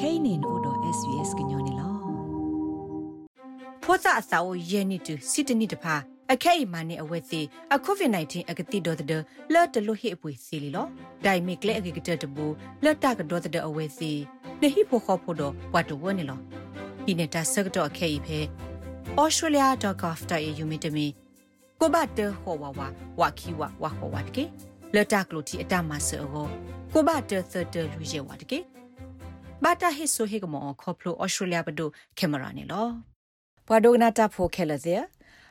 kainin odo svs gnyone lo ဖောတာအစာအိုယေနီတူစစ်တနီတဖာအခဲအမနဲ့အဝဲစီအကိုဗစ် -19 အကတိဒေါ်တဲ့လော်တလို့ဟိအပွေစီလီလောဒိုင်မီကလေအကကတတဘူလော်တာကဒေါ်တဲ့အဝဲစီနေဟိဖို့ခေါ်ဖို့တော့ဝတ်တော်ဝနေလောဒီနေတာစကတော့အခဲအဖဲ australia.gov.au မြင့်တမီကိုဘတ်တဟောဝဝဝခီဝဝဟောဝတ်ကေလော်တာကလို့တီအတမဆောကိုဘတ်တသတလူရဲဝတ်ကေ ဘာတာဟိဆိုဟေကမောခေါပလို australia ဘဒိုကင်မရာနေလောဘွာဒိုနာတာဖိုခဲလဇေ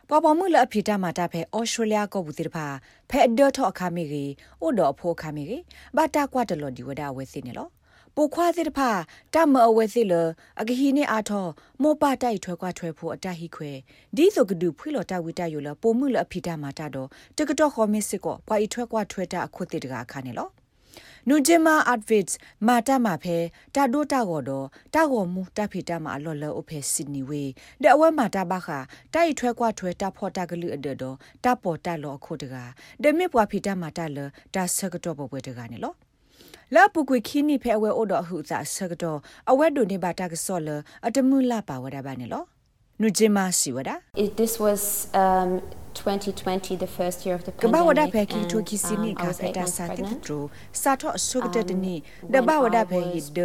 ပပမှုလအဖိတာမာတာဖဲဩစတြေးလျကောဘူးတိတဖာဖဲအဒတ်ထောအခါမီကြီးဥတော်အဖို့အခါမီကြီးဘာတာကွာတလော်ဒီဝဒဝဲစင်းနေလောပိုခွာတိတဖာတမအဝဲစီလအကဟီနေအာထောမောပတိုက်ထွဲကွာထွဲဖို့အတဟိခွဲဒီဆိုကဒူဖွေလော်တဝိတယလပိုမှုလအဖိတာမာတာတော့တကတော့ခေါ်မစ်စစ်ကောပွာဤထွဲကွာထွဲတာအခုတိတကအခါနေလော နူဂျင်မာအတ်ဗစ်မာတာမာဖဲတာဒိုတာကောတော့တာကောမူတာဖီတာမာအလော်လော်အဖဲစင်နီဝေတဲ့အဝဲမာတာဘခာတိုက်ထွဲကွာထွဲတာဖော်တာကလူအဒတော့တာပေါ်တာလော်အခုတကဒမေပွားဖီတာမာတာလတာဆကတော့ဘပွဲတကနေလောလာပုကွေခီနီဖဲအဝဲအိုဒဟုဇာဆကတော့အဝဲဒိုနေဘာတာကဆောလအတမှုလာပါဝဒဘာနေလော နူဂျင်မာစီဝဒ This was um 2020 the first year of the pandemic ကဘာဝဒဖဲကီထိုကီစီနီကဖဲတာစာတိထရစာထောအဆုကတတနီဒဘာဝဒဖဲဟိဒ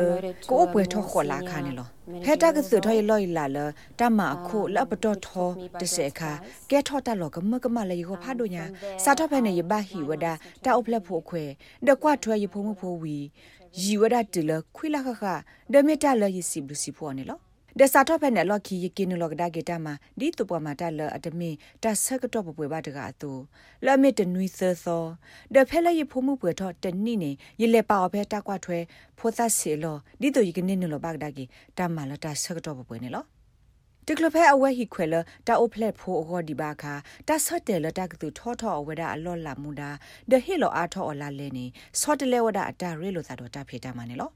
ကိုပွဲထောခေါ်လာခါနေလောဖဲတာကစုထောရလော်လာလတမအခုလပတော်ထောတစေခါကဲထောတလောကမကမလေကိုဖာဒိုညာစာထောဖဲနေရဘဟိဝဒတာအုပ်လက်ဖို့ခွဲဒကွာထွဲရဖုံမဖို့ဝီရီဝဒတလခွိလာခခဒမေတာလရစီဘလူစီဖို့နေလော ဒစာတော့ဖက်နဲ့လော်ခီယကင်းလောကဒါဂေတာမှာဒီတူပေါ်မှာတလအတမင်တဆက်ကတော့ပွဲပါတကားတူလမစ်တနွီဆာသောဒဖဲလရဖို့မှုပွဲတော့တနိနေရလေပါဖဲတကွာထွဲဖိုသစီလောဒီတူယကင်းနေလောဘကဒါဂေတမလာတဆက်ကတော့ပွဲနေလောတကလဖဲအဝဲဟီခွဲလတာအိုဖလက်ဖိုအောဒီဘာခာတဆော့တယ်လတကတူထောထောအဝဲဒါအလော့လာမူဒါဒဟီလောအားထောအလာလဲနေဆော့တလဲဝဒအတာရဲလိုသာတော့တဖေတာမနေလော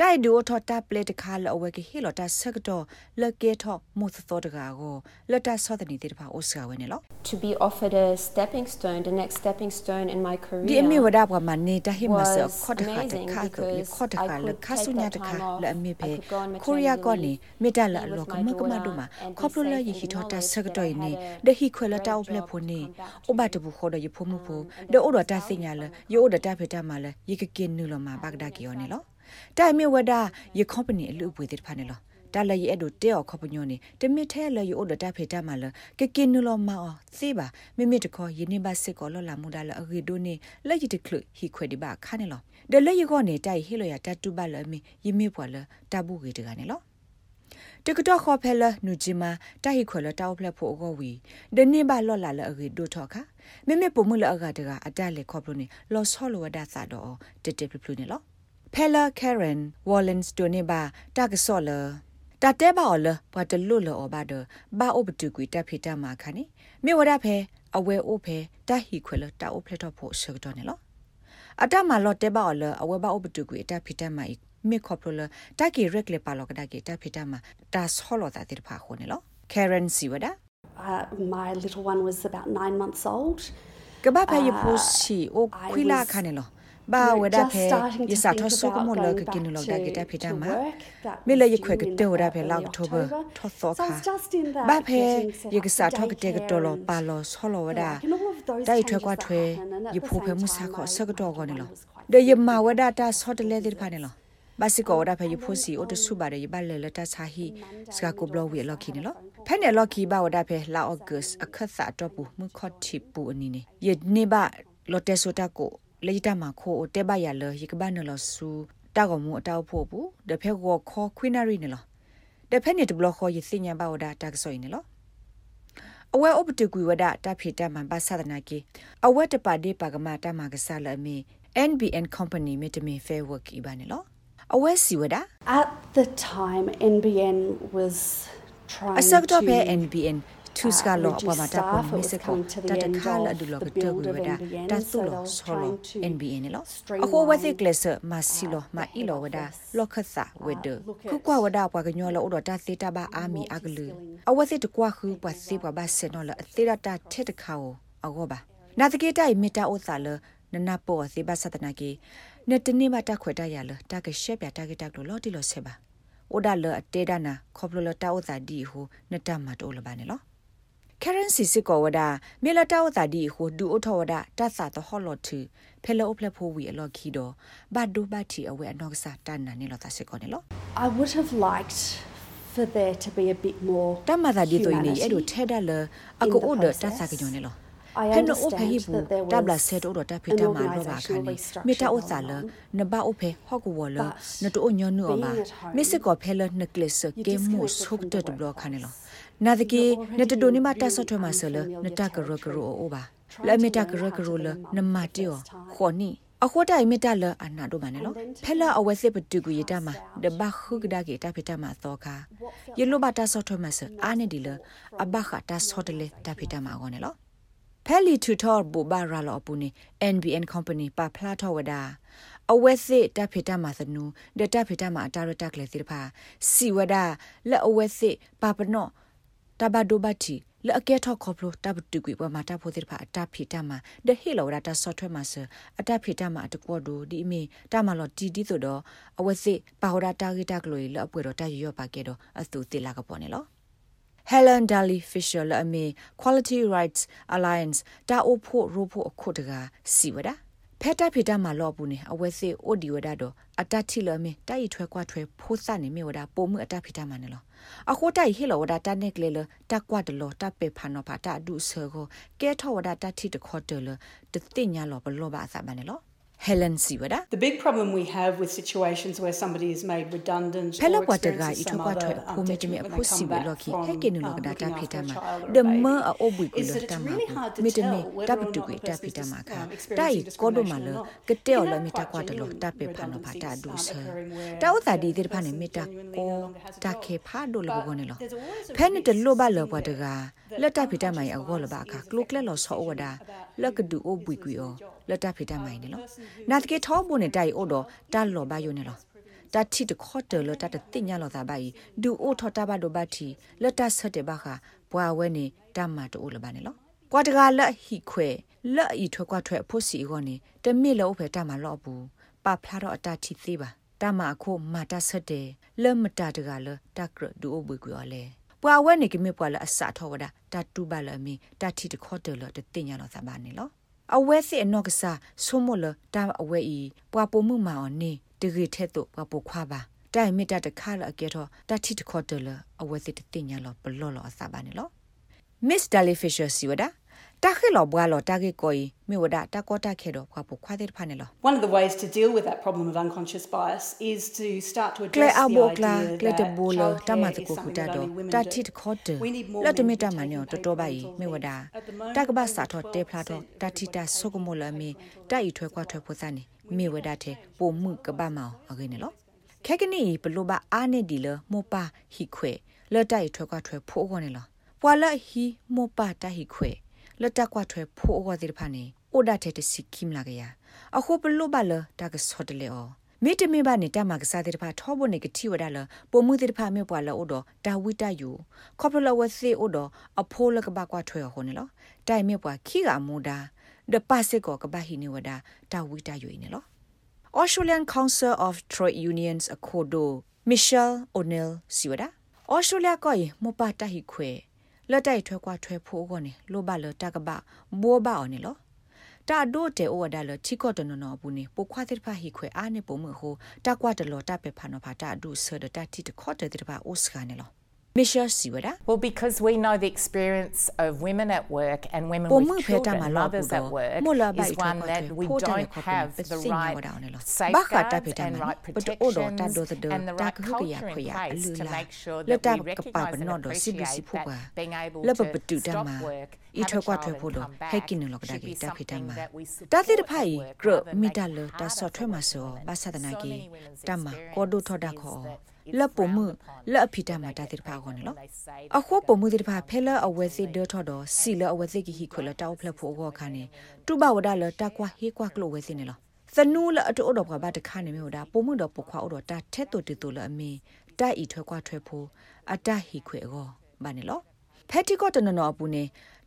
တိုင်ဒူထော်တာပလက်တခါလောဝဲကဟီလော်တာဆက်တော့လကေထောမိုသသောတကာကိုလတ်တာဆောတဲ့နေတဲ့ပါအိုစကဝဲနေလော to be offered a stepping stone the next stepping stone in my career ဒီအမေဝဒဘမနေတာဟိမဆခေါ်တခါတခါကိုခေါ်တခါလခါဆုညာတခါလအမေပဲကိုရီးယားကောနေမေတ္တာလလောကမကမတို့မှာခေါပလိုလယဟီထော်တာဆက်တော့နေဒဟီခွဲလတောက်ဖလက်ဖို့နေဥပတဘူခေါ်တော့ရဖို့မှုဖို့ဒေအိုဒတာစညာလယောဒတာဖေတာမလယကကင်းနူလမှာဘဂဒါကီယောနေလော တိုင်မြဝဒယကွန်ပဏီအလူပွေတဲ့ဖာနေလောတာလရီအဲ့ဒိုတဲော်ခပညိုနေတမစ်ထဲလရီအိုဒတာဖေတာမလကကင်းနလောမောစေးပါမိမိတခေါ်ယင်းဘစစ်ကောလောလာမူဒါလအဂီဒိုနေလက်ရတခလဟီခွေဒီဘာခါနေလောဒလက်ရကောနေတိုင်ဟီလိုရတတူပါလမီယမိပွာလတဘူးဂီတကနေလောတကတော့ခေါ်ဖဲလနူဂျီမာတာဟီခွဲလတောက်ဖလက်ဖို့အောဝီဒနေဘာလော်လာလအဂီဒိုထောခါမိမိပုံမှုလအဂါတကအတက်လေခေါပလိုနေလော်ဆောလောဝဒသတော့တက်တက်ပလူ နေလော Pella Karen Wallens Doneba Taksola တတဲပါော်လဘတ်တလွတ်လောဘာဒဘာအိုဘတူကွီတဖိတမှာခါနေမြေဝဒဖဲအဝဲအိုဖဲတဟီခွဲလတာအိုဖလက်တော့ဖို့ဆောတော့နေလောအတမလော်တဲပါော်လအဝဲဘာအိုဘတူကွီတဖိတမှာမေခေါပလတကီရက်လေပါလောကဒါကီတဖိတမှာတာဆောလောတာတိဖာခုနေလော Karen Siwada Uh, my little one was about nine months old. ကဘာဖဲရဖို့စီအိုခွီလာခါနေလော ဘာဝဒဖဲယစာထဆုကမလကကင်းလောကကတဖိတမမေလယခွေကတေဝဒဖဲလောက်တိုဘထောသောခါဘာဖဲယကစာထောကတေကတော်လောပါလောဆောလောဝဒတိုက်ထွဲကွာထွဲယဖိုဖဲမှုစာခောဆကတော်ကောနေလောဒေယမဝဒတာဆောတလေတိဖာနေလောဘာစီကောဝဒဖဲယဖိုစီအိုတဆုပါရယဘလဲလတချာဟီစကကိုဘလောဝီလော်ခီနေလောဖဲနေလော်ခီဘာဝဒဖဲလာအော့ဂတ်အခတ်စာတော့ပူမှုခော့တီပူအနီနေယနေဘလော်တက်ဆိုတာကို လေတမခိုတဲဘရလဟိကဘနလဆူတာကမှုအတောက်ဖို့ဘူးတဖက်ကောခေါ်ခွိနာရီနေလောတဖက်နေတဘလခေါ်ရစညာပါဝဒတာကဆိုရင်လောအဝဲဥပတကွေဝဒတာဖိတမန်ပါသဒနာကေအဝဲတပါဒေပါကမတာမကဆာလအမီ NBN company မတမီ fair work ဤပါနေလောအဝဲစီဝဒ At the time NBN was trying အစကတော့ to NBN သူစကလောပမာတာပမစ်စကောတတခါလဒုလကတဝဝဒတသုလောဆောလော NBA နေလောအခုဝသိကလစမစီလောမအီလောဝဒလောခသဝဒခုကွာဝဒပွားကညောလောဒတာသေတာဘာအာမီအကလူအဝသိတကွာခုပွားစေပွားဘာဆေနောလအသေရတာထက်တခါအောအောဘာနာတကေတိုင်မီတာဥသလနနပေါ်စေဘာသတနာကေနတနေမတခွေတရလတကရှက်ပြတကတက်လို့လော်တီလောဆေဘာအိုဒါလအတေဒနာခေါပလလတာဥသာဒီဟိုနတမတိုးလပါနေလော currency စစ်ကောဝဒမေလတာဝတာဒီဟိုဒူအထောဝဒတဆာတဟောလော်တူဖဲလောဖလက်ဖိုဝီအလော်ခီဒိုဘတ်ဒူဘတ်တီအဝဲအနောက်ကစားတန်နာနေလောတာစစ်ကောနေလော I would have liked for there to be a bit more တမသာဒီတိုင်းနေအဲ့လိုထဲဒါလအကိုအိုဒတဆာကညောနေလောဟဲ့နိုအိုဖေဟီဘူတဘလာဆေတိုတော့တဖိတမာလောပါခါနေမေတာအိုစာလနဘာအိုဖေဟော့ကူဝလနတိုညောနူအဘာမစ်စကောဖဲလနကလစ်ကေမူဆုပ်တဘလခါနေလော နာဒကေနတတိုနိမတာဆော့ထွဲမှာဆလနတကရကရအိုဘာလဲမီတာကရကရလနမတီယောခေါနီအခေါ်တိုင်မီတာလအနာတို့မနဲ့လောဖဲလာအဝဲစစ်ပတူကူရတမှာဒဘခုကဒါကေတာဖိတမှာသောခါယလိုဘတာဆော့ထွဲမှာဆအာနေဒီလအဘခတာဆော့တလေတာဖိတမှာကောနေလောဖဲလီထူထော်ဘူဘာရာလောပူနေ NBN company ပါဖလာထောဝဒါအဝဲစစ်တပ်ဖိတမှာသနူဒတပ်ဖိတမှာအတာရတက်လေတိဖာစီဝဒါလက်အဝဲစစ်ပါပနော့ တဘဒိုဘတီလက်အကဲထောက်ခေါပလိုတဘတူကွေပေါ်မှာတဖို့တိဖာအတာဖိတမှာဒဟေလောဒါတာဆော့ထွဲမှာဆအတာဖိတမှာတကောဒိုဒီအမီတမလောတီတီဆိုတော့အဝဲစစ်ပါဟောဒါတာဂီတာကလိုလက်အပွေတော့တရရောပါကဲတော့အသူတိလာကပေါ်နေလော Helen Daly Fisher လအမေ Quality Rights Alliance တာအိုဖို့ရိုဖို့အခုတကစီဝဒ ဖက်တာဖီတာမှာလော့ဘူးနေအဝဲစေအိုဒီဝဒတော့အတတိလအမေတိုက်ထွဲကွာထွဲဖိုးစနေမြေဝဒပုံမှုအတဖီတာမှာနေလောအခုတိုက်ဟေလောဝဒတာနက်ကလေလတကွာတလောတပေဖာနောဖာတာဒုဆောကိုကဲထောဝဒတာတိတခေါ်တယ်လတတိညာလောဘလောပါအစပါနေလော Helen Siwada The big problem we have with situations where somebody is made redundant Pela kwata ga ito kwa thwe phu me timi phu si we lo ki he ke nu lo ga ta phita ma de ma a obui ku lo ta ma me de me ta pu tu ku ta phita ma kha tai ko do ma lo ke te o lo me ta kwa de lo ta pe pha no pha ta du se ta o ta di de pha ne me ta ko ta ke pha do lo ko ne lo phe ne de lo ba lo kwa de ga လက်တဖိတမိုင်အကောလပါခကလုကလက်လောဆောဝဒါလက်ကဒူအိုဘွီကွီအောလက်တဖိတမိုင်နေလောနာတကေထောဘုန်နေတိုင်အိုတော့တလောဘယုံနေလောတတိတခေါ်တယ်လတတတိညာလောသာပိုင်ဒူအိုထောတဘဒိုဘတီလက်တဆက်တဲ့ဘခဘွာဝဲနေတမတိုးလပါနေလောကွာတကလက်ဟိခွဲလက်ဤထွဲကွာထွဲဖို့စီကောနေတမစ်လောဖဲတမလောဘူးပဖလာတော့အတတိသေးပါတမအခုမာတဆက်တယ်လက်မတတကလတကရဒူအိုဘွီကွီအောလေ ပွာဝဲနေကမေပွာလအစထောဝဒတတူပါလမီတတိတခေါ်တယ်လတတင်ညာလောသဘာနေလောအဝဲစီအနော့ကစားဆုမလတာအဝဲဤပွာပိုမှုမာအော်နေတရီထဲ့တော့ပွာပိုခွာပါတိုင်မီတတခါလအကေတော့တတိတခေါ်တယ်လအဝဲစီတတင်ညာလောဘလောလောအစဘာနေလော Miss Dally Fisher စီဝဒါ တာခေလောဘွာလောတာကေကိုမေဝဒတာကောတာခေတော့ခွာပိုခွာတဲ့ဖာနေလော One of the ways to deal with that problem of unconscious bias is to start to address the idea that တဘူလတမတကိုကူတာတော့တာတိတခေါ်တယ်လက်တမီတမညောတော်တော်ပါဤမေဝဒတကဘာစာတော့တေဖလာတော့တာတိတာဆုကမောလမီတိုက်ထွဲခွာထွဲဖို့စနေမေဝဒတဲ့ပုံမှုကပမောင်အကိနေလောခဲကနီဘလိုပါအားနေဒီလမောပါဟိခွေလက်တိုက်ထွဲခွာထွဲဖို့ခေါ်နေလောပွာလဟီမောပါတဟိခွေ လတကွာထွဲဖိုးဝဒီဖာနေအိုဒါတဲ့တစီခိမလာကရအခုပလုဘလတာကဆော့တလေအောမိတမေဘာနေတမကစားတဲ့ဖာထောဘနေကတိဝဒါလပုံမှုတဲ့ဖာမြေပွာလအိုတော့တာဝိတယူခေါပလဝစီအိုတော့အဖိုးလကဘကွာထွဲဟိုနေလောတိုင်မြေပွာခိကမူဒါဒပစစ်ကောကဘဟိနေဝဒါတာဝိတယူနေလော Australian Council of Trade Unions Akodo Michelle O'Neill siwada Australia ko yi mo pa ta hi khwe လက်တိုက်ထွဲကွာထွဲဖိုးကောနေလိုပါလတကပဘိုးပါအော်နေလောတာဒိုတေအိုဒါလချီကောတနနောဘူးနေပိုခွာတဲ့ဖာဟိခွေအားနေပုံမဟိုတကွာတလောတပေဖာနောဖာတာဒုဆဒတာတီတခေါ်တဲ့ဖာအိုစခါနေလော Misha Siwada Well because we know the experience of women at work and women with children and mothers at work is one that we don't have the right safeguards and right protections and the right culture in place to make sure that we recognise and appreciate that being able to stop work ဤထွက်ကွာထွက်ဖို့တော့ဟဲကိနလောကဒါကေတာဖိတမတာတိတဖိုင်ဂရမီတလတာဆော့ထွက်မဆောဘာသဒနာကေတမကောဒိုထော်ဒါခေါ် လပမှုလအဖိတမတာတိဖာခေါ်နော်အခုပမှုတိဖာဖဲလအဝဲစစ်ဒထော်တော့စီလအဝဲစစ်ကီဟီခွလတောက်ဖလက်ဖို့ခေါ်ခါနေတူဘဝဒါလတကွာဟေကွာကလိုဝဲစစ်နေလောသနူးလအတူတော့ကဘာတခါနေမျိုးဒါပမှုတော့ပခွာတော့တာထက်တူတူလအမီတိုက်ဤထွက်ကွာထွက်ဖို့အတဟီခွေအောဘာနေလောဖက်တီကောတနနောအပူနေ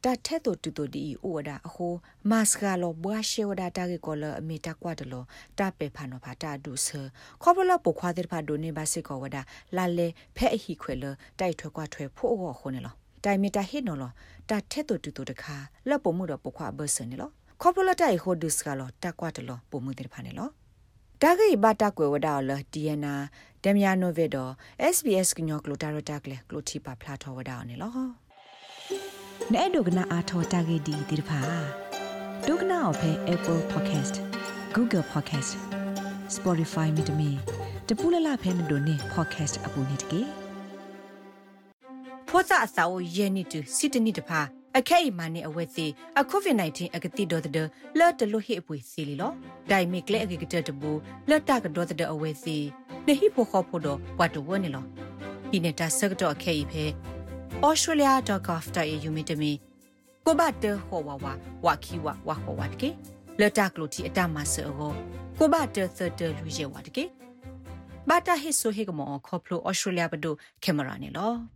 တာထဲတိုတူတိုဒီအိုဒါအဟိုမတ်စကလောဘွာရှေဝဒါတာကေကောလအမီတကွာတလောတာပေဖာနောဖာတာဒုဆခေါပလပခွာတဲ့ဖာဒိုနေပါစေကောဝဒါလာလေဖဲအဟိခွဲလတိုက်ထွဲကွာထွဲဖို့အောခုန်လောတိုင်မီတာဟစ်နော်လောတာထဲတိုတူတိုတခါလောပမှုတော့ပခွာဘဆနေလောခေါပလတိုင်ဟိုဒုစကလောတာကွာတလောပမှုတဲ့ဖာနေလောတာဂိဘတာကွယ်ဝဒါလဒီယနာဒမ်ယာနိုဗေဒ SBS ကညောကလိုတာရတာကလေကလိုတီပါဖလာထောဝဒါနေလော နဲ့ဒုကနာအာထောတာဂေဒီဒီဖာဒုကနာအဖဲ Apple Podcast Google Podcast Spotify မြေတမီတပူလလဖဲမတို့နေ podcast အပူနေတကေဖောစာအစာကိုယဲနေတူစစ်တနိတဖာအခဲအမနဲ့အဝဲစီအကိုဗစ် -19 အကတိဒေါ်တဲ့လော်တလို့ဟိအပွေစီလီလောဒိုင်မီကလေအကကတတဘူလော်တာကဒေါ်တဲ့အဝဲစီနေဟိဖို့ခေါ်ဖို့တော့ဝတ်တော့ဝနေလောဒီနေတာဆက်တော့အခဲဤဖဲ australia.gov.au မြင့်တမီကိုဘတ်တဟောဝဝဝခီဝဝဟောဝတ်ကေလတကလိုတီအတမဆောကိုဘတ်တသတလူရဲဝတ်ကေဘာတာဟိဆိုဟေကမောခေါပလို australia ဘဒိုကင်မရာနေလော